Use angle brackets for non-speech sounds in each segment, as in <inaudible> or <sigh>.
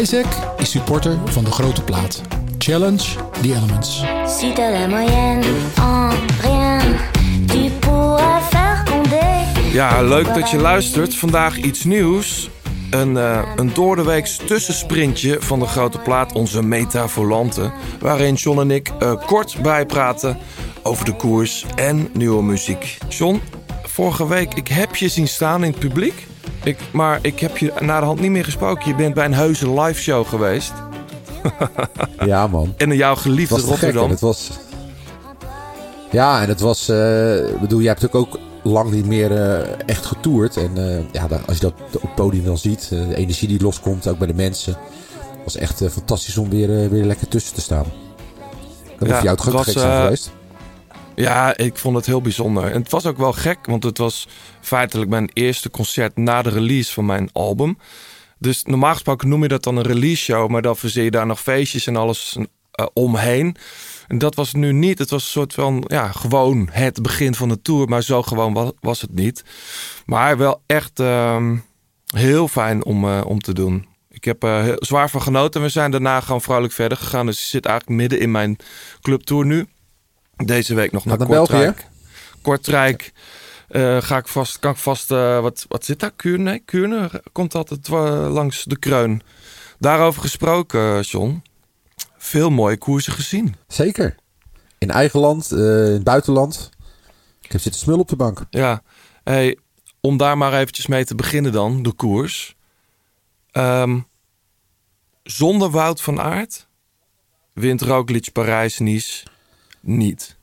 Isaac is supporter van de grote plaat. Challenge the elements. Si t'as la moyenne en rien, tu pourras faire condé. Ja, leuk dat je luistert. Vandaag iets nieuws. Een, uh, een doordeweeks tussensprintje van de grote plaat, onze Metavolante. Waarin John en ik uh, kort bijpraten over de koers en nieuwe muziek. John, vorige week, ik heb je zien staan in het publiek. Ik, maar ik heb je na de hand niet meer gesproken. Je bent bij een heuse live show geweest. <laughs> ja, man. En jouw geliefde het Rotterdam. Het was... Ja, en het was... Uh, ik bedoel, jij hebt natuurlijk ook lang niet meer uh, echt getoerd. En uh, ja, als je dat op het podium dan ziet, de energie die loskomt, ook bij de mensen. was echt fantastisch om weer, weer lekker tussen te staan. Dat ja, hoef je ook gek zijn geweest. Ja, ik vond het heel bijzonder. En het was ook wel gek, want het was feitelijk mijn eerste concert na de release van mijn album. Dus normaal gesproken noem je dat dan een release show, maar dan verzeer je daar nog feestjes en alles uh, omheen. En dat was nu niet. Het was een soort van, ja, gewoon het begin van de tour, maar zo gewoon was, het niet. Maar wel echt uh, heel fijn om, uh, om te doen. Ik heb er heel zwaar van genoten. We zijn daarna gewoon vrolijk verder gegaan. Dus ik zit eigenlijk midden in mijn clubtour nu. Deze week nog naar Kortrijk. Kortrijk. Uh, ga ik vast, kan ik vast, uh, wat, wat zit daar? Kuurne? Nee, Kuurne komt altijd uh, langs de kreun. Daarover gesproken, John. Veel mooie koersen gezien. Zeker. In eigen land, in het buitenland. Ik heb zitten smullen op de bank. Ja. Hey, om daar maar eventjes mee te beginnen dan, de koers. Um, zonder Wout van Aert wint Roglic Parijs-Nice niet.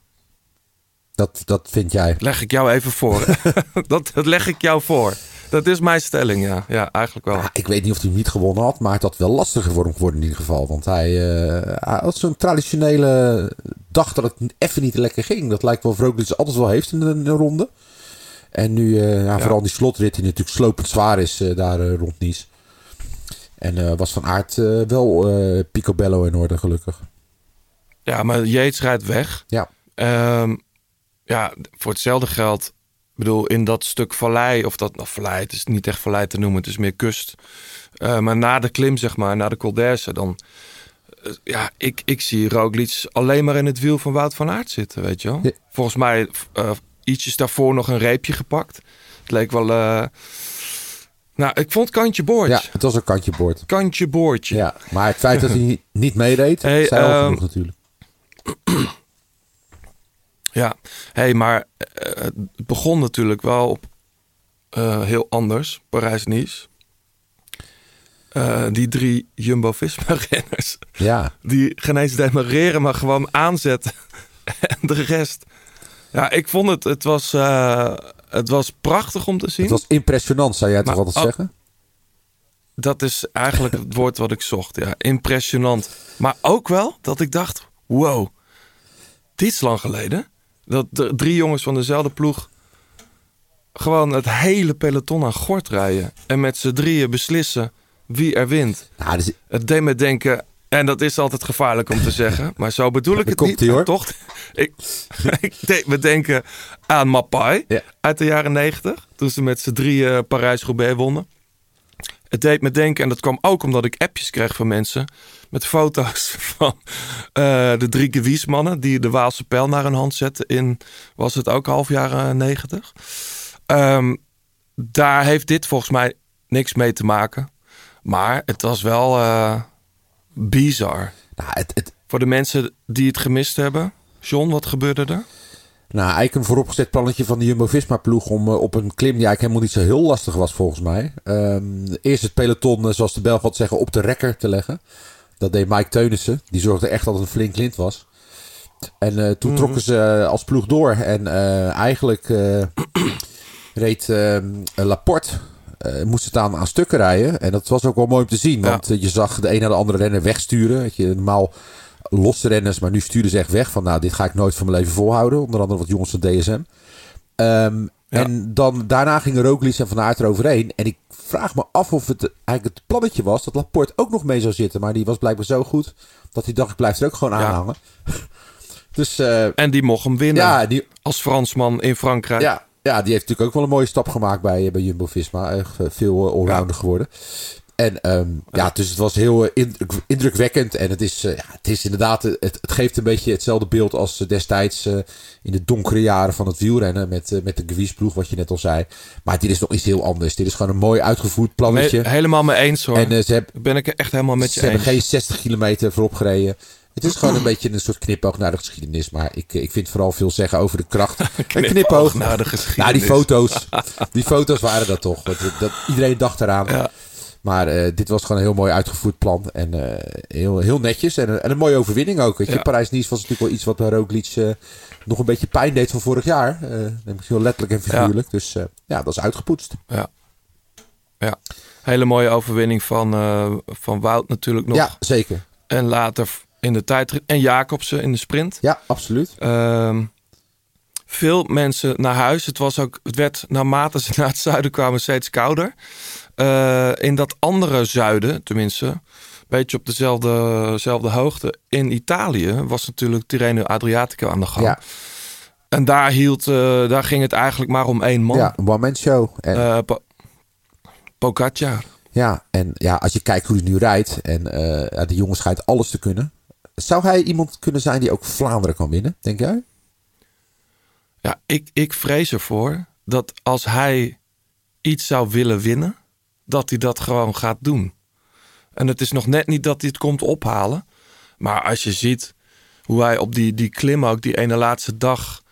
Dat, dat vind jij? Leg ik jou even voor. <laughs> dat, dat leg ik jou voor. Dat is mijn stelling, ja. Ja, eigenlijk wel. Ja, ik weet niet of hij niet gewonnen had, maar het had wel lastiger voor hem geworden in ieder geval. Want hij, uh, hij had zo'n traditionele dag dat het even niet lekker ging. Dat lijkt wel ze altijd wel heeft in een, ronde. En nu, uh, ja, vooral die slotrit die natuurlijk slopend zwaar is uh, daar rond Nice. En was van aard wel picobello in orde, gelukkig. Ja, maar Yates rijdt weg. Ja. Um, ja, voor hetzelfde geld. Ik bedoel, in dat stuk vallei, of dat, nou, vallei, het is niet echt vallei te noemen, het is meer kust. Uh, maar na de klim, zeg maar, na de Col d'Erse, dan... Uh, ja, ik, ik zie Roglic alleen maar in het wiel van Wout van Aert zitten, weet je wel. Ja. Volgens mij uh, ietsjes daarvoor nog een reepje gepakt. Het leek wel... Nou, ik vond kantje boord. Ja, het was een kantje boord. Kantje boordje. Ja, maar het feit dat hij niet meedeed, hey, zei al genoeg natuurlijk. <clears throat> Ja, hey, maar uh, het begon natuurlijk wel op uh, heel anders. Parijs-Nice. Uh, die drie Jumbo-Visma-renners. Ja. <laughs> Die geen eens demareren, maar gewoon aanzetten. <laughs> en de rest. Ja, ik vond het, het was, het was prachtig om te zien. Het was impressionant, zou jij toch altijd oh, zeggen? Dat is eigenlijk het woord wat ik zocht, ja. Impressionant. Maar ook wel dat ik dacht, wow, dit is lang geleden. Dat drie jongens van dezelfde ploeg gewoon het hele peloton aan gort rijden. En met z'n drieën beslissen wie er wint. Nou, dus... Het deed me denken, en dat is altijd gevaarlijk om te <laughs> zeggen, maar zo bedoel ik het niet. Hoor. Toch? <laughs> Ik, ik deed me denken aan Mapai ja. uit de jaren negentig. Toen ze met z'n drieën Parijs-Roubaix wonnen. Het deed me denken, en dat kwam ook omdat ik appjes kreeg van mensen met foto's <laughs> van uh, de drie gewiesmannen die de Waalse pijl naar hun hand zetten in, was het ook half jaren negentig. Um, daar heeft dit volgens mij niks mee te maken. Maar het was wel uh, bizar. Nou, het, het... Voor de mensen die het gemist hebben. John, wat gebeurde er? Nou, eigenlijk een vooropgezet plannetje van de Jumbo-Visma-ploeg om uh, op een klim die eigenlijk helemaal niet zo heel lastig was volgens mij. Um, eerst het peloton, uh, zoals de Belg wat zeggen, op de rekker te leggen. Dat deed Mike Teunissen. Die zorgde echt dat het een flink lint was. En uh, toen mm. trokken ze als ploeg door. En eigenlijk <clears throat> reed Laporte moest het aan, aan stukken rijden. En dat was ook wel mooi om te zien. Want ja. je zag de een naar de andere renner wegsturen. Dat je normaal losse renners, maar nu sturen ze echt weg van nou, dit ga ik nooit van mijn leven volhouden. Onder andere wat jongens van DSM. Um, ja. En dan, daarna gingen Roglic en Van Aert eroverheen. En ik vraag me af of het eigenlijk het plannetje was dat Laporte ook nog mee zou zitten. Maar die was blijkbaar zo goed dat hij dacht, ik blijf er ook gewoon aan hangen. <laughs> dus, uh, en die mocht hem winnen ja, die, als Fransman in Frankrijk. Ja, ja, die heeft natuurlijk ook wel een mooie stap gemaakt bij, bij Jumbo-Visma. Echt veel allrounder ja. geworden. En ehm, ja, dus het was heel eh, indruk- indrukwekkend. En het is, eh, ja, het is inderdaad, eh, het, het geeft een beetje hetzelfde beeld als destijds in de donkere jaren van het wielrennen. Met, met de Gewiesploeg, wat je net al zei. Maar dit is nog iets heel anders. Dit is gewoon een mooi uitgevoerd plannetje. Nee, helemaal mee eens hoor. en ze, heb- ben ik echt helemaal met ze je hebben eens. geen 60 kilometer voorop gereden. Het is gewoon een beetje een soort knipoog naar de geschiedenis. Maar ik, ik vind vooral veel zeggen over de kracht. <laughs> een knipoog naar de geschiedenis. Nou, die foto's. <laughs> Die foto's waren dat toch. Dat, dat, iedereen dacht eraan. Ja. Maar eh, dit was gewoon een heel mooi uitgevoerd plan. En eh, heel, heel netjes. En, een- en een mooie overwinning ook. Weet je. Ja. Parijs-Nice was natuurlijk wel iets wat Roglic eh, nog een beetje pijn deed van vorig jaar. Misschien wel letterlijk en figuurlijk. Dus ja, dat is uitgepoetst. Ja. ja. Hele mooie overwinning van, van Wout natuurlijk nog. Ja, zeker. En later in de tijdrit. En Jacobsen in de sprint. Ja, absoluut. Ehm, veel mensen naar huis. Het, was ook, het werd naarmate ze <laughs> naar het zuiden kwamen steeds kouder. Eh, in dat andere zuiden, tenminste, een beetje op dezelfde, dezelfde hoogte. In Italië was natuurlijk Tirreno Adriatico aan de gang. Ja, En daar, hield, eh, daar ging het eigenlijk maar om één man. ja one-man show. En, Eh, Po- Pogacar. Ja, en ja, als je kijkt hoe hij nu rijdt. En die jongen schijnt alles te kunnen. Zou hij iemand kunnen zijn die ook Vlaanderen kan winnen, denk jij? Ja, ik, ik vrees ervoor dat als hij iets zou willen winnen, dat hij dat gewoon gaat doen. En het is nog net niet dat hij het komt ophalen. Maar als je ziet hoe hij op die, die klim ook, die ene laatste dag...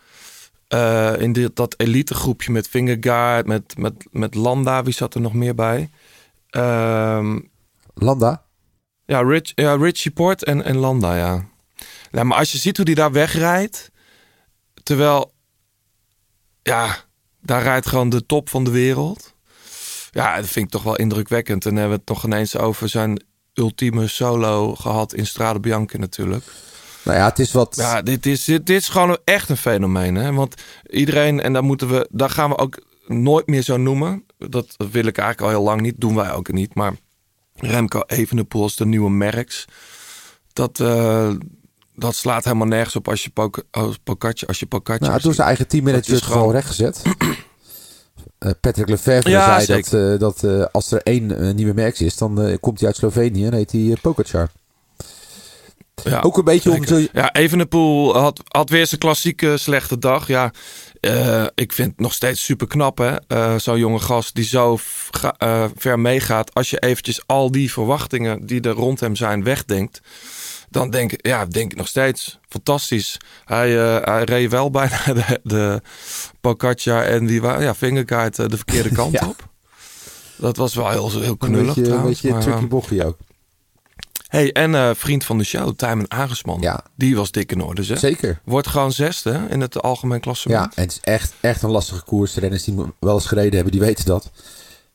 eh, in dit, dat elite groepje met Vingegaard, met, met, met Landa, wie zat er nog meer bij? Ehm, Landa? ja, Rich, ja, Richie Port en, en Landa, ja. ja. Maar als je ziet hoe die daar wegrijdt... terwijl... Ja, daar rijdt gewoon de top van de wereld. Ja, dat vind ik toch wel indrukwekkend. En dan hebben we het nog ineens over zijn ultieme solo gehad in Strade Bianca natuurlijk. Nou ja, het is wat... Ja, dit is, dit, dit is gewoon echt een fenomeen. Hè? Want iedereen, en daar moeten we, daar gaan we ook nooit meer zo noemen. Dat, dat wil ik eigenlijk al heel lang niet, doen wij ook niet. Maar Remco Evenepoel is de nieuwe Merks. Dat, eh, dat slaat helemaal nergens op als je Poc- als je Pocaccia Nou, door zijn eigen teammanager gewoon gewoon- rechtgezet. <clears throat> Eh, Patrick Lefevre Ja, zei dat, zeker. eh, dat eh, als er één nieuwe merk is, dan komt hij uit Slovenië en heet hij Pogacar. Ja, Ook een beetje om zeker. zo... Ja, Evenepoel had, had weer zijn klassieke slechte dag. Ja, ik vind het nog steeds super knap, hè. Zo'n jonge gast die zo ver meegaat. Als je eventjes al die verwachtingen die er rond hem zijn wegdenkt. Dan denk ik, ja, denk ik nog steeds fantastisch. Hij, eh, hij reed wel bijna <laughs> de, de en die ja, Vingegaard eh, de verkeerde <laughs> kant Ja. op. Dat was wel heel, heel Een knullig beetje, een trouwens. beetje maar, tricky eh, bochie ook. hey, en vriend van de show, Tijmen Aresman. Ja. Die was dik in orde, zeg. Zeker. Wordt gewoon zesde in het algemeen klassement. Ja, en het is echt, echt een lastige koers. Renners die wel eens gereden hebben, die weten dat.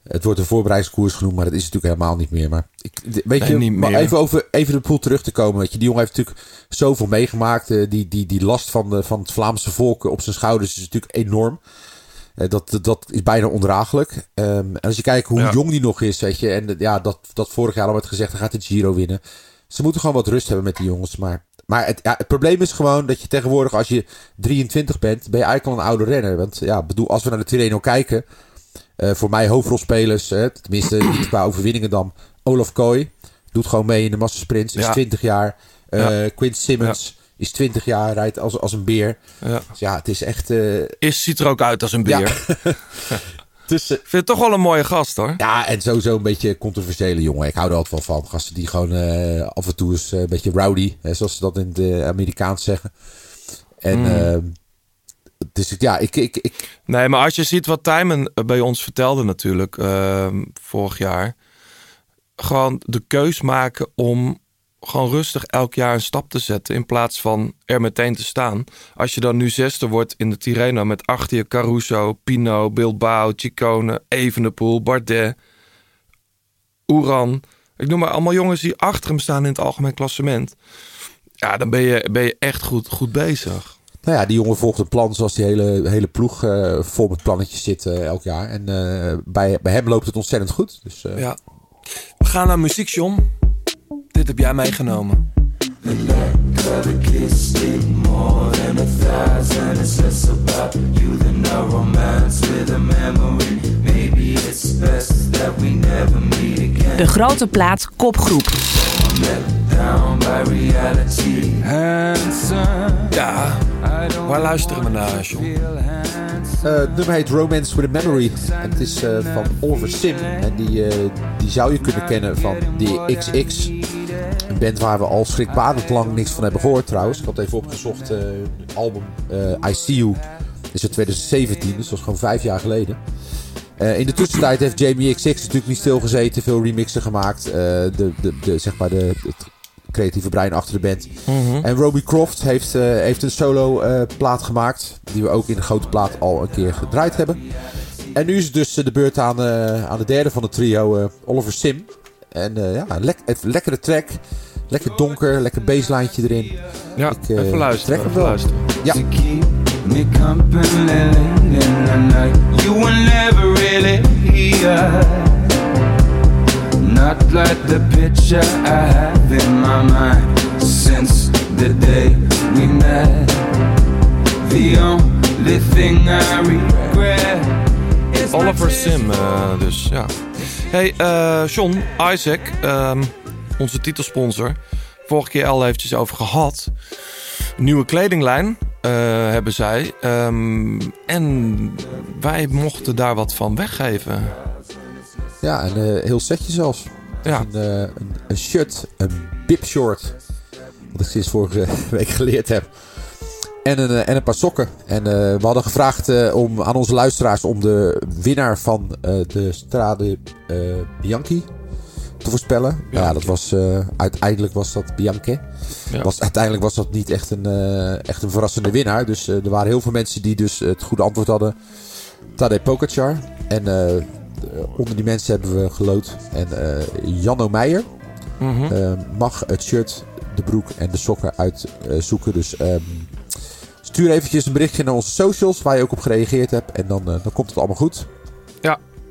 Het wordt een voorbereidingskoers genoemd, maar dat is natuurlijk helemaal niet meer. Maar ik, weet Nee, je, maar even over even de pool terug te komen. Weet je, die jongen heeft natuurlijk zoveel meegemaakt. Eh, die, die, die last van, de, van het Vlaamse volk op zijn schouders is natuurlijk enorm. Eh, dat, dat, is bijna ondraaglijk. Ehm, en als je kijkt hoe Ja. jong die nog is, weet je, en ja, dat, dat vorig jaar al werd gezegd, hij gaat de Giro winnen. Ze moeten gewoon wat rust hebben met die jongens. Maar, maar het, ja, het probleem is gewoon dat je tegenwoordig, als je 23 bent, ben je eigenlijk al een oude renner. Want ja, bedoel, als we naar de Tirreno kijken, voor mij hoofdrolspelers, hè, tenminste <clears throat> niet qua overwinningen dan, Olaf Kooi doet gewoon mee in de massasprints, is Ja. 20 jaar. Eh Ja. Quint Simmons is 20 jaar, rijdt als, als een beer. Ja. Dus ja, het is echt... eh, Is, ziet er ook uit als een beer. Ja. tussen, Ik vind het toch wel een mooie gast hoor. ja, en sowieso een beetje controversiële jongen. Ik hou er altijd wel van. Gasten die gewoon eh, af en toe eens eh, een beetje rowdy, hè, zoals ze dat in het Amerikaans zeggen. En Mm. ehm, dus ja, ik, ik, ik, Nee, maar als je ziet wat Tijmen bij ons vertelde natuurlijk ehm, vorig jaar. Gewoon de keus maken om gewoon rustig elk jaar een stap te zetten. In plaats van er meteen te staan. Als je dan nu zesde wordt in de Tirreno met achter je Caruso, Pino, Bilbao, Chicone, Evenepoel, Bardet, Oeran. Ik noem maar allemaal jongens die achter hem staan in het algemeen klassement. Ja, dan ben je, ben je echt goed, goed bezig. Nou ja, die jongen volgt een plan zoals die hele, hele ploeg eh, vol met plannetjes zit eh, elk jaar. En eh, bij, bij hem loopt het ontzettend goed. Dus eh, Ja. We gaan naar muziek, John. Dit heb jij meegenomen. Maybe it's best that we never meet again. De Grote Plaat kopgroep. Ja, waar luisteren we naar, John? Uh, het nummer heet Romance with a Memory. En het is uh, van Oliver Sim. En die, uh, die zou je kunnen kennen van de XX. Een band waar we al schrikbarend lang niks van hebben gehoord trouwens. Ik had even opgezocht. Het album I See You is uit 2017. Dus dat is gewoon vijf jaar geleden. In de tussentijd heeft Jamie XX natuurlijk niet stilgezeten. Veel remixen gemaakt. de, de, de, zeg maar de, het creatieve brein achter de band. Mhm. En Roby Croft heeft, uh, heeft een solo uh, plaat gemaakt. Die we ook in de grote plaat al een keer gedraaid hebben. En nu is het dus de beurt aan, uh, aan de derde van het trio, Oliver Sim. En ja, le lekkere track. Lekker donker, lekker basslijntje erin. Ja, Ik, even luisteren. Even luisteren. Ja. Me company in the night. You were never really here. Not like the picture I have in my mind since the day we met. The only thing I regret is Oliver Sim, uh, dus ja. Hey, uh, John, Isaac, um, onze titelsponsor. Vorige keer al eventjes over gehad. Nieuwe kledinglijn uh, hebben zij. Um, en wij mochten daar wat van weggeven. Ja, een uh, heel setje zelfs. Ja. Een, uh, een, een, shirt, een bib short. Wat ik sinds vorige <laughs> week geleerd heb. En een, en een paar sokken. En we hadden gevraagd om, aan onze luisteraars om de winnaar van de Strade Bianchi te voorspellen. Ja, dat was uiteindelijk was dat Bianche. Ja. Was, uiteindelijk was dat niet echt een, echt een verrassende winnaar. Dus er waren heel veel mensen die dus het goede antwoord hadden. Tadej Pogacar. En onder die mensen hebben we gelood. En Janno Meijer Mhm. mm -hmm. uh, mag het shirt, de broek en de sokken uitzoeken. dus um, stuur eventjes een berichtje naar onze socials waar je ook op gereageerd hebt. En dan, dan komt het allemaal goed.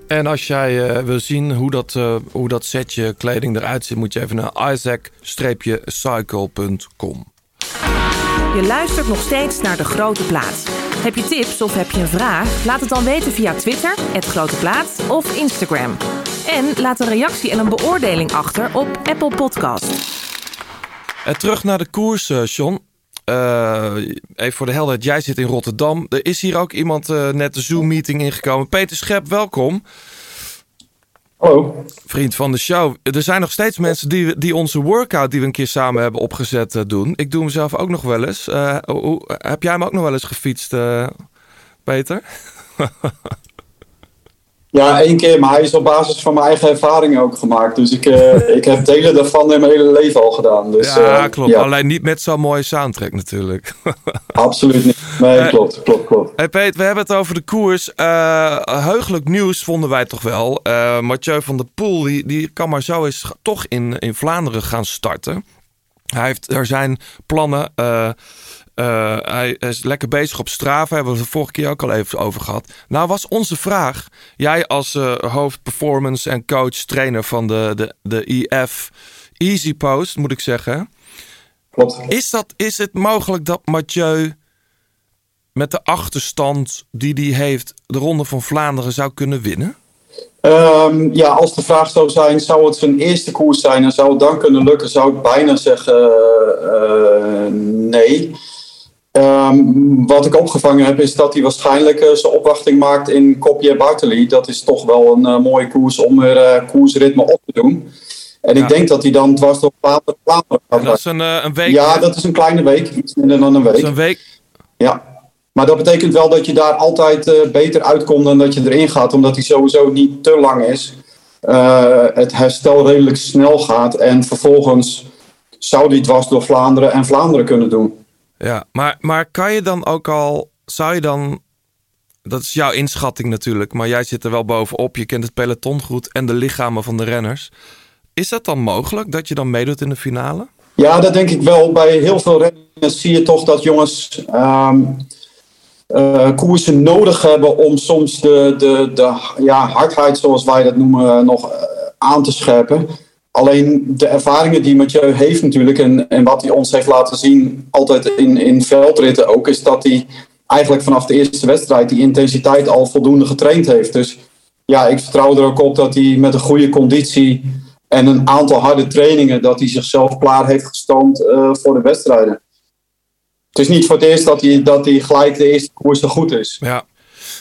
En als jij uh, wil zien hoe dat, uh, hoe dat setje kleding eruit ziet, moet je even naar isaac-cycle.com. Je luistert nog steeds naar De Grote Plaats. Heb je tips of heb je een vraag? Laat het dan weten via Twitter, het Grote Plaats of Instagram. En laat een reactie en een beoordeling achter op Apple Podcast. En terug naar de koers, John. Uh, even voor de helderheid, jij zit in Rotterdam. Er is hier ook iemand uh, net de Zoom-meeting ingekomen. Peter Schep, welkom. Hallo. Vriend van de show. Er zijn nog steeds mensen die, die onze workout die we een keer samen hebben opgezet uh, doen. Ik doe hem zelf ook nog wel eens. Hoe, heb jij hem ook nog wel eens gefietst, Peter? <laughs> ja, één keer, maar hij is op basis van mijn eigen ervaringen ook gemaakt. Dus ik, uh, <laughs> ik heb delen daarvan in mijn hele leven al gedaan. Dus, ja, klopt. Ja. Alleen niet met zo'n mooie soundtrack natuurlijk. <laughs> Absoluut niet. Nee, klopt, klopt, klopt. Hey Peter, we hebben het over de koers. Heugelijk nieuws vonden wij toch wel. Mathieu van der Poel, die, die kan maar zo eens toch in, in Vlaanderen gaan starten. Hij heeft, er zijn plannen... Uh, uh, hij is lekker bezig op Strava. Hebben we het de vorige keer ook al even over gehad. Nou was onze vraag. Jij als uh, hoofd performance en coach trainer van de, de, de IF Easy Post moet ik zeggen. Klopt. Is, dat, is het mogelijk dat Mathieu met de achterstand die hij heeft de Ronde van Vlaanderen zou kunnen winnen? Um, ja, als de vraag zou zijn, zou het zijn eerste koers zijn en zou het dan kunnen lukken, zou ik bijna zeggen uh, nee. Um, wat ik opgevangen heb is dat hij waarschijnlijk uh, zijn opwachting maakt in Kopje Bartoli. Dat is toch wel een uh, mooie koers om er uh, koersritme op te doen. En ja. ik denk dat hij dan dwars door Vlaanderen gaat. Dat is een, een week. Ja, dat is een kleine week. Iets minder dan een week. Dat is een week. Ja. Maar dat betekent wel dat je daar altijd beter uitkomt dan dat je erin gaat. Omdat hij sowieso niet te lang is. het herstel redelijk snel gaat. En vervolgens zou hij dwars door Vlaanderen en Vlaanderen kunnen doen. Ja, maar, maar kan je dan ook al, zou je dan, dat is jouw inschatting natuurlijk, maar jij zit er wel bovenop, je kent het peloton goed en de lichamen van de renners. Is dat dan mogelijk dat je dan meedoet in de finale? Ja, dat denk ik wel. Bij heel veel renners zie je toch dat jongens um, koersen nodig hebben om soms de, de, de ja, hardheid, zoals wij dat noemen, nog uh, aan te scherpen. Alleen de ervaringen die Mathieu heeft natuurlijk en, en wat hij ons heeft laten zien, altijd in, in veldritten ook, is dat hij eigenlijk vanaf de eerste wedstrijd die intensiteit al voldoende getraind heeft. Dus ja, ik vertrouw er ook op dat hij met een goede conditie En een aantal harde trainingen dat hij zichzelf klaar heeft gestoomd eh, voor de wedstrijden. Het is niet voor het eerst dat hij, dat hij gelijk de eerste koers zo goed is. Ja.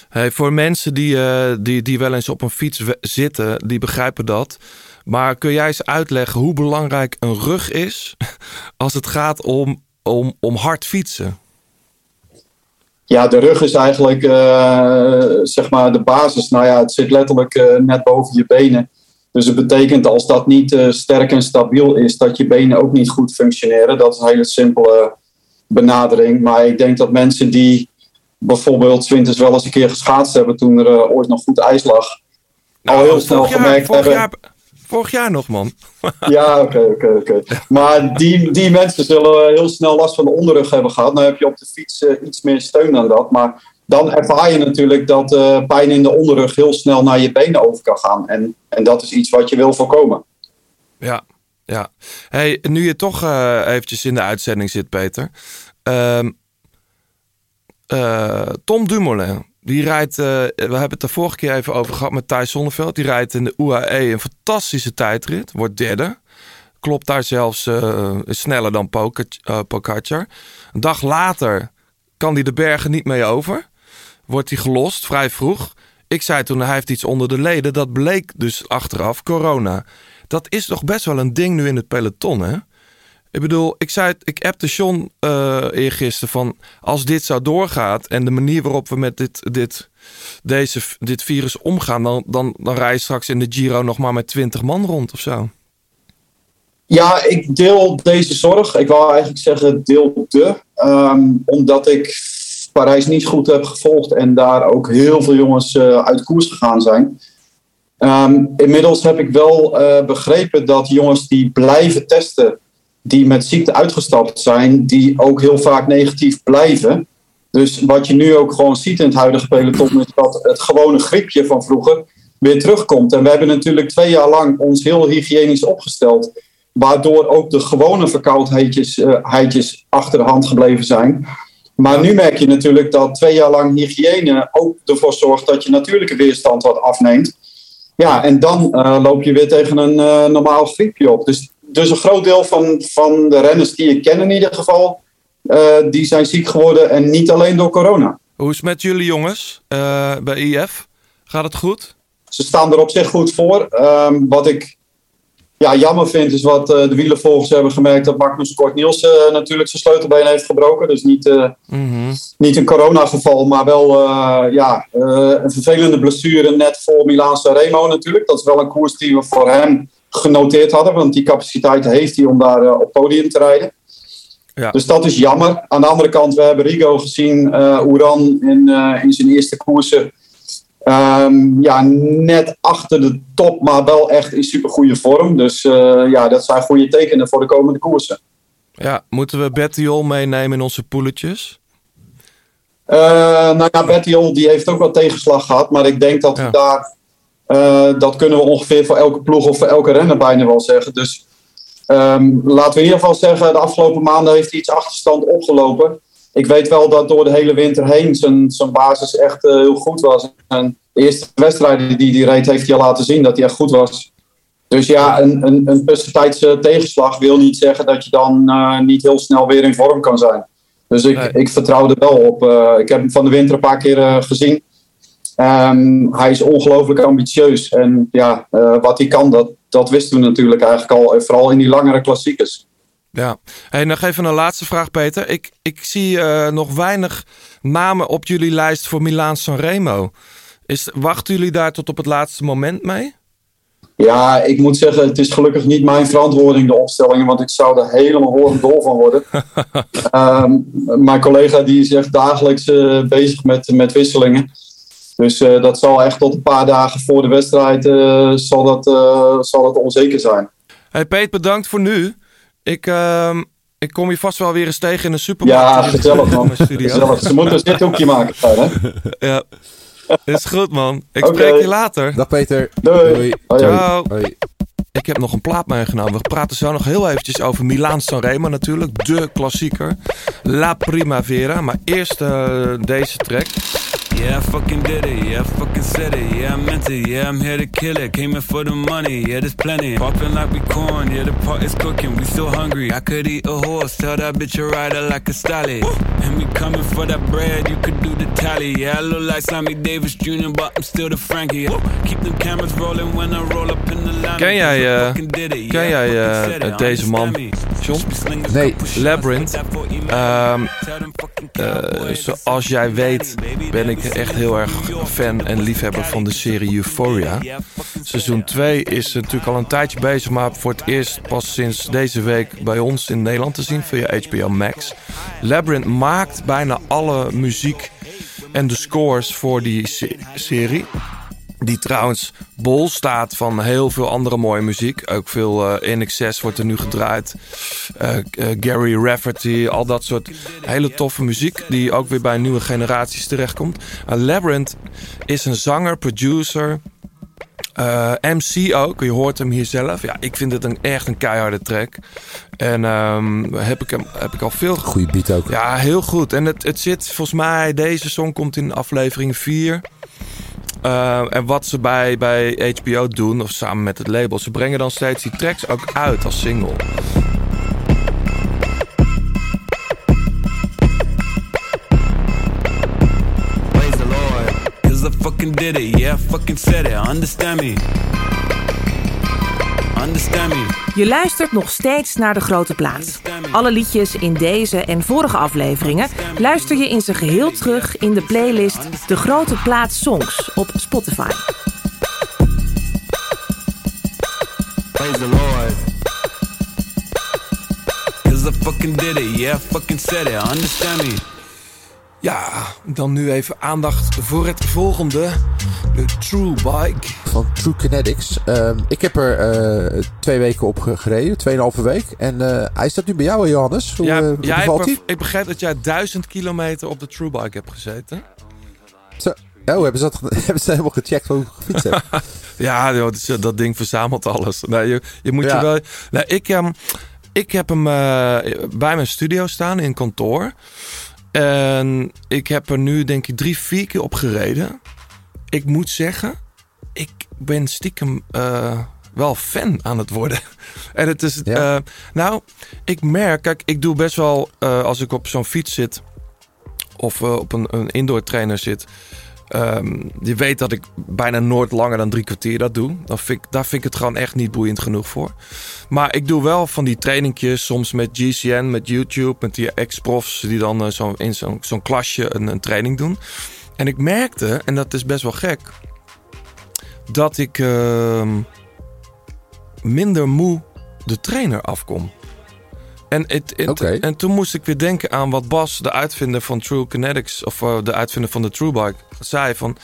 Hey, voor mensen die, eh, die, die wel eens op een fiets zitten, die begrijpen dat. Maar kun jij eens uitleggen hoe belangrijk een rug is <laughs> als het gaat om, om, om hard fietsen? Ja, de rug is eigenlijk eh, zeg maar de basis. Nou ja, het zit letterlijk eh, net boven je benen. Dus het betekent als dat niet eh, sterk en stabiel is, dat je benen ook niet goed functioneren. Dat is een hele simpele benadering. Maar ik denk dat mensen die bijvoorbeeld 's winters wel eens een keer geschaatst hebben toen er ooit nog goed ijs lag, al heel snel jaar, gemerkt hebben. jaar, vorig jaar nog, man. <laughs> Ja, oké, oké, oké. Maar die, die mensen zullen heel snel last van de onderrug hebben gehad. Nou heb je op de fiets eh, iets meer steun dan dat. Maar dan ervaar je natuurlijk dat eh, pijn in de onderrug heel snel naar je benen over kan gaan. En, en dat is iets wat je wil voorkomen. Ja, ja. Hey, nu je toch eh, eventjes in de uitzending zit, Peter. Ehm, eh, Tom Dumoulin, die rijdt, eh, we hebben het de vorige keer even over gehad met Thijs Zonneveld. Die rijdt in de UAE een fantastische tijdrit, wordt derde. Klopt daar zelfs eh, sneller dan eh, Pogacar. Een dag later kan hij de bergen niet mee over. Wordt hij gelost, vrij vroeg. Ik zei toen, hij heeft iets onder de leden. Dat bleek dus achteraf corona. Dat is toch best wel een ding nu in het peloton, hè? Ik bedoel, ik zei het, ik appte John eh eergisteren van... als dit zo doorgaat en de manier waarop we met dit, dit, deze, dit virus omgaan... Dan, dan, dan rij je straks in de Giro nog maar met 20 man rond of zo. Ja, ik deel deze zorg. Ik wou eigenlijk zeggen deel de. ehm, omdat ik Parijs niet goed heb gevolgd en daar ook heel veel jongens eh, uit koers gegaan zijn. Ehm, inmiddels heb ik wel eh, begrepen dat jongens die blijven testen, die met ziekte uitgestapt zijn, die ook heel vaak negatief blijven. Dus wat je nu ook gewoon ziet in het huidige peloton is dat het gewone griepje van vroeger weer terugkomt. En we hebben natuurlijk twee jaar lang ons heel hygiënisch opgesteld waardoor ook de gewone verkoudheidjes eh, achter de hand gebleven zijn. Maar nu merk je natuurlijk dat twee jaar lang hygiëne ook ervoor zorgt dat je natuurlijke weerstand wat afneemt. Ja, en dan eh, loop je weer tegen een eh, normaal griepje op. Dus, dus een groot deel van, van de renners die ik ken in ieder geval, eh, die zijn ziek geworden en niet alleen door corona. Hoe is het met jullie jongens eh, bij IF? Gaat het goed? Ze staan er op zich goed voor. Ehm, wat ik ja, jammer vind, is wat eh, de wielervolgers hebben gemerkt dat Magnus Kort Nielsen natuurlijk zijn sleutelbeen heeft gebroken. Dus niet, eh, Mhm. niet een coronageval, maar wel ja, een vervelende blessure net voor Milaan Sanremo natuurlijk. Dat is wel een koers die we voor hem genoteerd hadden, want die capaciteit heeft hij om daar eh, op podium te rijden. Ja. Dus dat is jammer. Aan de andere kant, we hebben Rigo gezien, eh Oeran in, eh, in zijn eerste koersen. Ehm, ja, net achter de top, maar wel echt in supergoeie vorm. Dus ja, dat zijn goede tekenen voor de komende koersen. Ja, moeten we Bettiol meenemen in onze poeletjes? Nou ja, Bettiol die heeft ook wat tegenslag gehad. Maar ik denk dat we daar... eh, dat kunnen we ongeveer voor elke ploeg of voor elke renner bijna wel zeggen. Dus ehm, laten we in ieder geval zeggen... de afgelopen maanden heeft hij iets achterstand opgelopen. Ik weet wel dat door de hele winter heen zijn, zijn basis echt eh, heel goed was. En de eerste wedstrijden die hij reed heeft hij al laten zien dat hij echt goed was. Dus ja, een, een, een tussentijdse tegenslag wil niet zeggen dat je dan eh, niet heel snel weer in vorm kan zijn. Dus ik, Nee. ik vertrouw er wel op. Ik heb hem van de winter een paar keer gezien. Ehm, hij is ongelooflijk ambitieus. En ja, eh, wat hij kan, dat, dat wisten we natuurlijk eigenlijk al. Vooral in die langere klassiekers. Ja. Hey, nog even een laatste vraag, Peter. Ik, ik zie eh, nog weinig namen op jullie lijst voor Milaan Sanremo. Is, wachten jullie daar tot op het laatste moment mee? Ja, ik moet zeggen, het is gelukkig niet mijn verantwoording, de opstellingen. Want ik zou er helemaal horend dol van worden. <laughs> Ehm, mijn collega die is echt dagelijks eh, bezig met, met wisselingen. Dus eh, dat zal echt tot een paar dagen voor de wedstrijd eh, zal dat, eh, zal dat onzeker zijn. Hey Peet, bedankt voor nu. Ik, ehm, ik kom je vast wel weer eens tegen in de supermarkt. Ja, gezellig man. <laughs> Gezellig. Ze moeten een zithoekje maken. Hè? Ja. Is goed, man. Ik Oké. spreek je later. Dag Peter. Doei. Doei. Hoi, hoi. Ciao. Hoi. Ik heb nog een plaat meegenomen. We praten zo nog heel eventjes over Milaan Sanremo natuurlijk. De klassieker. La Primavera. Maar eerst eh, deze track. Yeah, I fucking did it. Yeah, I fucking said it. Yeah, I meant it. Yeah, I'm here to kill it. Came in for the money. Yeah, there's plenty. Popping like we corn. Yeah, the pot is cooking. We still hungry. I could eat a horse. Tell that bitch a rider like a stallion. And we coming for that bread. You could do the tally. Yeah, I look like Sammy Davis Jr., but I'm still the Frankie. Keep them cameras rolling when I roll up in the line. Ken jij, uh, ken jij uh, deze man, John? Nee. Labyrinth. Um, uh, zoals jij weet ben ik echt heel erg fan en liefhebber van de serie Euphoria. Seizoen 2 is natuurlijk al een tijdje bezig, maar voor het eerst pas sinds deze week bij ons in Nederland te zien via HBO Max. Labyrinth maakt bijna alle muziek en de scores voor die serie. Die trouwens bol staat van heel veel andere mooie muziek. Ook veel uh, In Excess wordt er nu gedraaid. Uh, uh, Gary Rafferty, al dat soort hele toffe muziek. Die ook weer bij nieuwe generaties terechtkomt. Labyrinth is een zanger, producer, MC ook. Je hoort hem hier zelf. Ja, ik vind het een, echt een keiharde track. En um, heb, ik hem, heb ik al veel... Goeie beat ook. Ja, heel goed. En het, het zit volgens mij... Deze song komt in aflevering 4... Uh, en wat ze bij, bij HBO doen, of samen met het label, ze brengen dan steeds die tracks ook uit als single. Praise the Lord, cause I fucking did it, yeah, fucking said it, understand me. Je luistert nog steeds naar De Grote Plaats. Alle liedjes in deze en vorige afleveringen luister je in zijn geheel terug in de playlist De Grote Plaats Songs <laughs> op Spotify. Praise the Lord. Cause I fucking did it, yeah, I fucking said it, understand me. Ja, dan nu even aandacht voor het volgende. De True Bike. Van True Kinetics. Um, ik heb er uh, twee weken op gereden. Tweeënhalve week. En uh, hij staat nu bij jou, Johannes. Hoe, ja, hoe jij bevalt hebt, ik begrijp dat jij duizend kilometer op de True Bike hebt gezeten. Zo. Oh, hebben ze, dat, <laughs> hebben ze helemaal gecheckt hoe ik gefietst heb? <laughs> ja, joh, dat, dat ding verzamelt alles. Nee, je, je moet ja. je wel... Nee, ik, um, ik heb hem bij mijn studio staan in kantoor. En ik heb er nu denk ik drie, vier keer op gereden. Ik moet zeggen, ik ben stiekem uh, wel fan aan het worden. <laughs> en het is, ja. uh, nou, ik merk, kijk, ik doe best wel uh, als ik op zo'n fiets zit of op een, een indoor trainer zit. Um, je weet dat ik bijna nooit langer dan drie kwartier dat doe. Dan vind ik, daar vind ik het gewoon echt niet boeiend genoeg voor. Maar ik doe wel van die trainingjes, soms met GCN, met YouTube, met die ex-profs die dan uh, zo in zo'n klasje een, een, training doen. En ik merkte, en dat is best wel gek, dat ik uh, minder moe de trainer afkom. En, okay. en toen moest ik weer denken aan wat Bas, de uitvinder van True Kinetics, of uh, de uitvinder van de True Bike, zei van.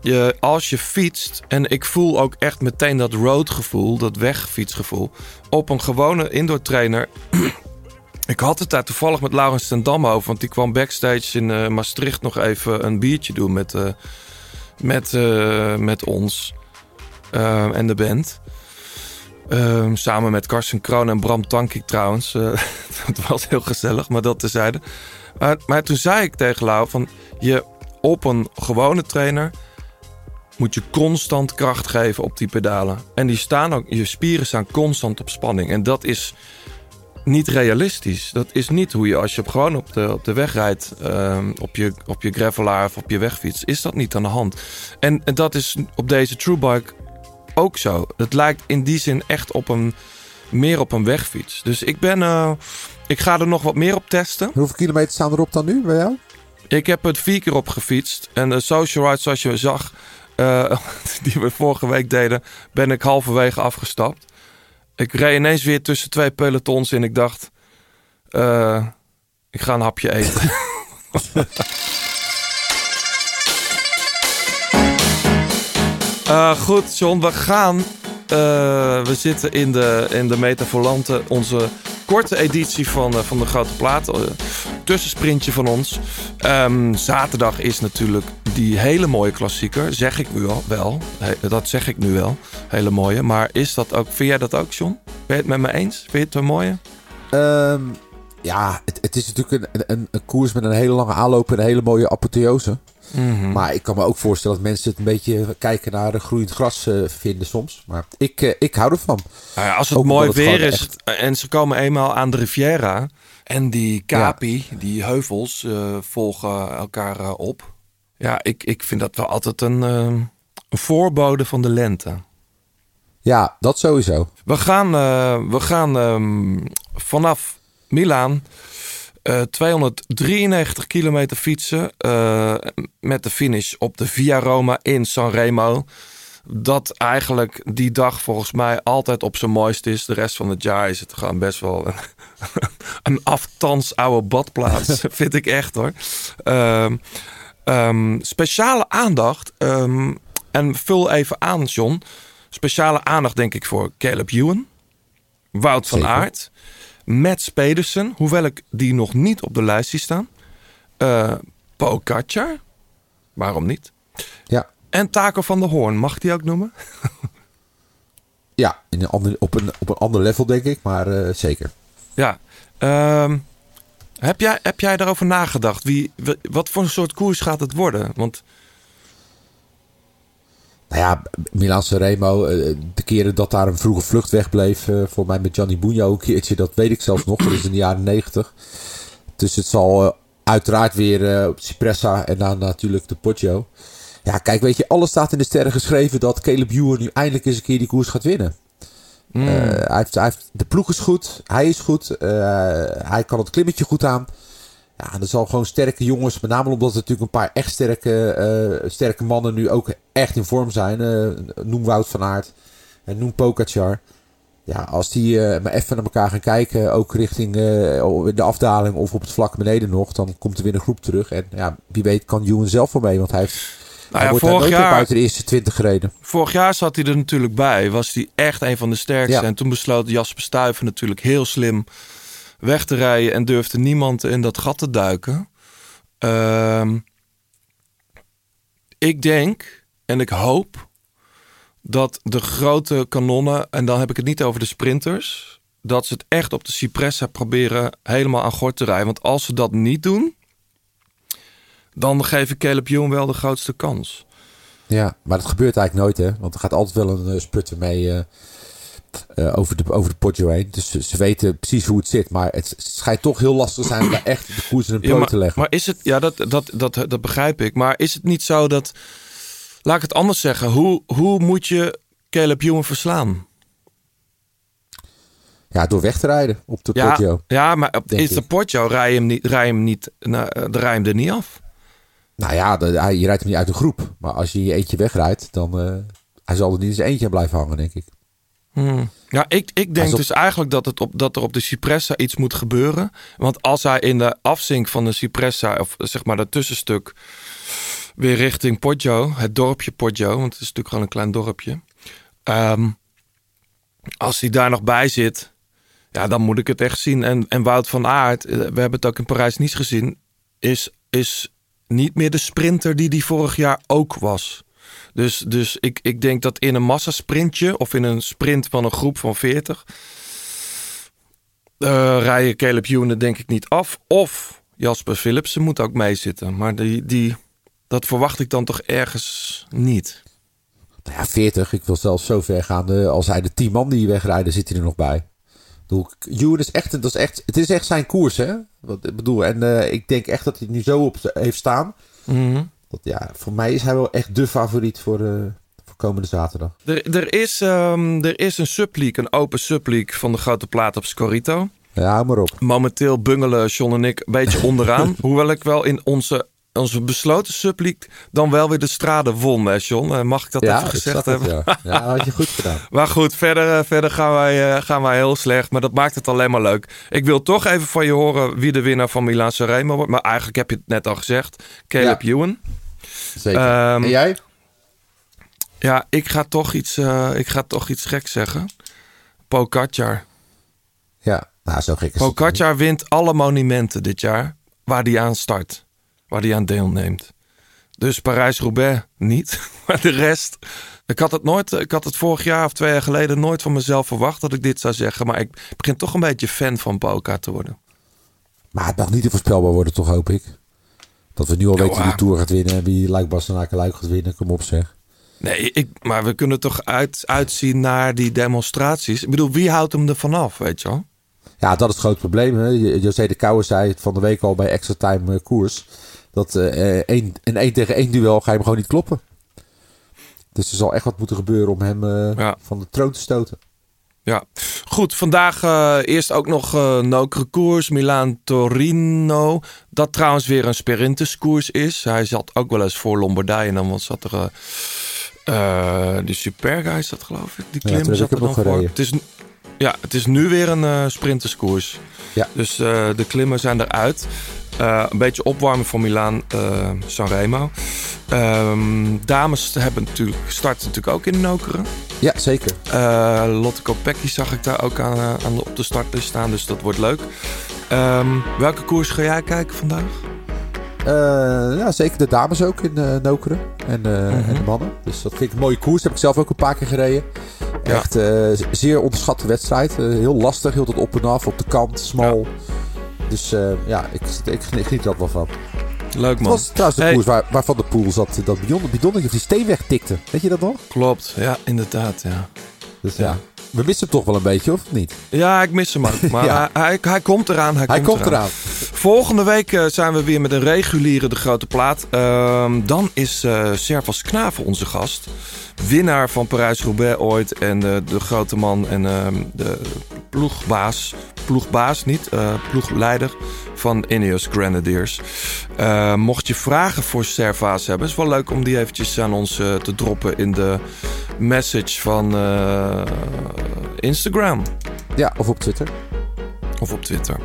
Je, als je fietst, en ik voel ook echt meteen dat roadgevoel, dat wegfietsgevoel, op een gewone indoor trainer. <clears throat> ik had het daar toevallig met Laurens ten Dam over, want die kwam backstage in uh, Maastricht nog even een biertje doen met, uh, met, met ons en de band. Um, samen met Karsten Kroon en Bram Tankik trouwens. Uh, <laughs> dat was heel gezellig, maar dat tezijde. Uh, maar toen zei ik tegen Lau van... je op een gewone trainer moet je constant kracht geven op die pedalen. En die staan ook, je spieren staan constant op spanning. En dat is niet realistisch. Dat is niet hoe je als je gewoon op de, op de weg rijdt... Um, op, je, op je gravelaar of op je wegfiets... is dat niet aan de hand. En, en dat is op deze Truebike ook zo. Het lijkt in die zin echt op een meer op een wegfiets. Dus ik ben, uh, ik ga er nog wat meer op testen. Hoeveel kilometer staan erop dan nu bij jou? Ik heb het vier keer op gefietst. En de social ride, zoals je zag, uh, <laughs> die we vorige week deden, ben ik halverwege afgestapt. Ik reed ineens weer tussen twee pelotons en ik dacht, uh, ik ga een hapje eten. <laughs> Uh, goed, John, we gaan. Uh, we zitten in de, in de Metavolante, onze korte editie van, uh, van de Grote Plaat. tussensprintje van ons. Um, zaterdag is natuurlijk die hele mooie klassieker. Zeg ik nu al wel. Dat zeg ik nu wel. Hele mooie. Maar is dat ook, vind jij dat ook, John? Ben je het met me eens? Vind je het een mooie? Um, ja, het, het is natuurlijk een, een, een koers met een hele lange aanloop en een hele mooie apotheose. Mhm. Maar ik kan me ook voorstellen dat mensen het een beetje kijken naar de groeiend gras eh, vinden soms. Maar ik, eh, ik hou ervan. Ja, als het Ook mooi het weer is en ze komen eenmaal aan de Riviera en die Capi, die heuvels, eh, volgen elkaar op. Ja, ik, ik vind dat wel altijd een, een voorbode van de lente. Ja, dat sowieso. We gaan, we gaan ehm, vanaf Milaan eh, 293 kilometer fietsen eh, met de finish op de Via Roma in Sanremo. Dat eigenlijk die dag volgens mij altijd op zijn mooist is. De rest van het jaar is het gewoon best wel een, <laughs> een aftans oude badplaats. <laughs> vind ik echt hoor. Ehm, ehm, speciale aandacht. ehm, en vul even aan, John. Speciale aandacht denk ik voor Caleb Ewan. Wout van Zeker. Aert. Mats Pedersen. Hoewel ik die nog niet op de lijst zie staan. Eh Pogacar. Waarom niet? Ja, En Taco van der Hoorn. Mag die ook noemen? <laughs> ja in een ander, op, een, op een ander level denk ik, maar eh, zeker. Ja. Ehm, heb, jij, heb jij daarover nagedacht? Wie, wat voor een soort koers gaat het worden? Want Nou ja, Milaanse Remo, eh, de keren dat daar een vroege vlucht wegbleef, eh, voor mij met Gianni Bugno een keertje, dat weet ik zelfs nog, dat is in de jaren negentig. Dus het zal eh, uiteraard weer op Cipressa en dan natuurlijk de Poggio. Ja, kijk, weet je, alles staat in de sterren geschreven dat Caleb Ewan nu eindelijk eens een keer die koers gaat winnen. mm, hij heeft, hij heeft, de ploeg is goed, hij is goed, hij kan het klimmetje goed aan. Ja, en er zal gewoon sterke jongens, met name omdat er natuurlijk een paar echt sterke, eh, sterke mannen nu ook echt in vorm zijn. Eh, noem Wout van Aert en noem Pogacar. Ja, als die eh, maar even naar elkaar gaan kijken, ook richting de afdaling of op het vlak beneden nog, dan komt er weer een groep terug. En ja, wie weet kan Ewan zelf wel mee, want hij heeft nou hij ja, wordt vorig, jaar, buiten de eerste twintig gereden. vorig jaar zat hij er natuurlijk bij. Was hij echt een van de sterkste. Ja. En toen besloot Jasper Stuyven natuurlijk heel slim weg te rijden. En durfde niemand in dat gat te duiken. Ehm, ik denk en ik hoop dat de grote kanonnen, en dan heb ik het niet over de sprinters, dat ze het echt op de Cipressa proberen helemaal aan gort te rijden. Want als ze dat niet doen, dan geef ik Caleb Ewan wel de grootste kans. Ja, maar dat gebeurt eigenlijk nooit, hè? Want er gaat altijd wel een eh, sputter mee eh, eh, over, de, over de Poggio heen. Dus ze, ze weten precies hoe het zit. Maar het schijnt toch heel lastig te zijn om daar echt de koers in een maar, te leggen. maar is het, ja, dat, dat, dat, dat begrijp ik. Maar is het niet zo dat, laat ik het anders zeggen, hoe, hoe moet je Caleb Ewan verslaan? Ja, door weg te rijden op de Ja, Poggio. ja, maar op is de. Poggio rij je hem niet, rij hem niet, nou, eh, de rij hem er niet af. Nou ja, de, hij, je rijdt hem niet uit de groep. Maar als je je eentje wegrijdt, dan eh hij zal er niet eens eentje aan blijven hangen, denk ik. Hmm. Ja, ik, ik denk Alsof- dus eigenlijk dat, het op, dat er op de Cipressa iets moet gebeuren. Want als hij in de afzink van de Cipressa, of zeg maar dat tussenstuk, weer richting Poggio, het dorpje Poggio, want het is natuurlijk gewoon een klein dorpje. Ehm, als hij daar nog bij zit, ja, dan moet ik het echt zien. En, en Wout van Aert, eh, we hebben het ook in Parijs-Nice gezien, is, is niet meer de sprinter die die vorig jaar ook was. Dus, dus ik, ik denk dat in een massasprintje of in een sprint van een groep van 40 eh rijden Caleb Ewan denk ik niet af. Of Jasper Philipsen moet ook meezitten. Maar die, die, dat verwacht ik dan toch ergens niet. Nou ja, 40. Ik wil zelfs zo ver gaan. eh, als hij de 10 man die wegrijden, zit hij er nog bij. Ewan is echt, dat is echt, het is echt zijn koers, hè? Wat ik bedoel, en eh, ik denk echt dat hij nu zo op heeft staan. Mhm. Dat, ja, voor mij is hij wel echt de favoriet voor, eh, voor komende zaterdag. Er, er, is, ehm, er is een subleague, een open subleague van de grote plaat op Scorito. Ja, maar op. Momenteel bungelen John en ik een beetje onderaan. <laughs> Hoewel ik wel in onze, onze besloten subleague dan wel weer de strade won, hè John? Eh, Mag ik dat ja, even gezegd het, hebben? ja. <laughs> ja, had je goed gedaan. Maar goed, verder, eh, verder gaan, wij, eh, gaan wij heel slecht. Maar dat maakt het alleen maar leuk. Ik wil toch even van je horen wie de winnaar van Milaan Sanremo wordt. Maar eigenlijk heb je het net al gezegd. Caleb Ja. Ewan. Zeker. Ehm, en jij? Ja, ik ga toch iets, eh, ik ga toch iets geks zeggen. Pogacar. Ja, nou, zo gek is. Pogacar wint alle monumenten dit jaar waar hij aan start. Waar hij aan deelneemt. Dus Parijs-Roubaix niet. <laughs> Maar de rest. Ik had het nooit. Ik had het vorig jaar of twee jaar geleden nooit van mezelf verwacht dat ik dit zou zeggen. Maar ik begin toch een beetje fan van Pogacar te worden. Maar het mag niet te voorspelbaar worden, toch, hoop ik. Dat we nu al Ja, weten wie de waar. Tour gaat winnen en wie Luik Bastenaken Luik gaat winnen. Kom op zeg. Nee, ik, maar we kunnen toch uit, uitzien naar die demonstraties. Ik bedoel, wie houdt hem er vanaf, weet je wel? Ja, dat is het groot probleem. Hè? José de Kouwer zei het van de week al bij Extra Time eh, koers. Dat eh, één, in één tegen één duel ga je hem gewoon niet kloppen. Dus er zal echt wat moeten gebeuren om hem eh, Ja. van de troon te stoten. Ja, goed. Vandaag eh, eerst ook nog eh Nokere koers, Milaan-Torino. Dat trouwens weer een sprinterskoers is. Hij zat ook wel eens voor Lombardije. En dan zat er... eh eh, de Superga is dat geloof ik. Die Ja, klim heb zat er dan nog voor. Het is, ja, het is nu weer een eh sprinterskoers. Ja. Dus eh, de klimmen zijn eruit. Eh, een beetje opwarmen voor Milaan, Sanremo. Ehm, dames hebben natuurlijk, starten natuurlijk ook in Nokeren. Ja, zeker. Lotte Kopecky zag ik daar ook aan, aan de, op de startlist staan, dus dat wordt leuk. Ehm, welke koers ga jij kijken vandaag? Ja, zeker de dames ook in eh, Nokeren. En, en de mannen. Dus dat vind ik een mooie koers. Heb ik zelf ook een paar keer gereden. Ja. Echt eh, zeer onderschatte wedstrijd. Eh, heel lastig. Heel tot op en af. Op de kant. Smal. Dus eh, ja, ik, ik, geniet- geniet er ook wel van. Leuk Het man. was trouwens de Hey. koers waar, waar Van de Poel zat. Dat bidon, bidonnetje of die steen wegtikte. Weet je dat nog? Klopt, ja, inderdaad. Ja. Dus ja. We missen hem toch wel een beetje, of niet? ja, ik mis hem ook. <laughs> Maar Ja. hij, hij, hij komt eraan. Hij, Hij komt, komt eraan. Volgende week eh, zijn we weer met een reguliere De Grote Plaat. Ehm, dan is eh Servas Knaven onze gast. Winnaar van Parijs-Roubaix ooit. En eh, de grote man en ehm, de ploegbaas. Ploegbaas niet, ploegleider van Ineos Grenadiers. Mocht je vragen voor Servaas hebben, is wel leuk om die eventjes aan ons te droppen in de message van Instagram Ja, of op Twitter. of op Twitter.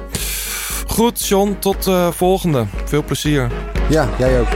Goed, John, tot eh volgende. Veel plezier. Ja, jij ook.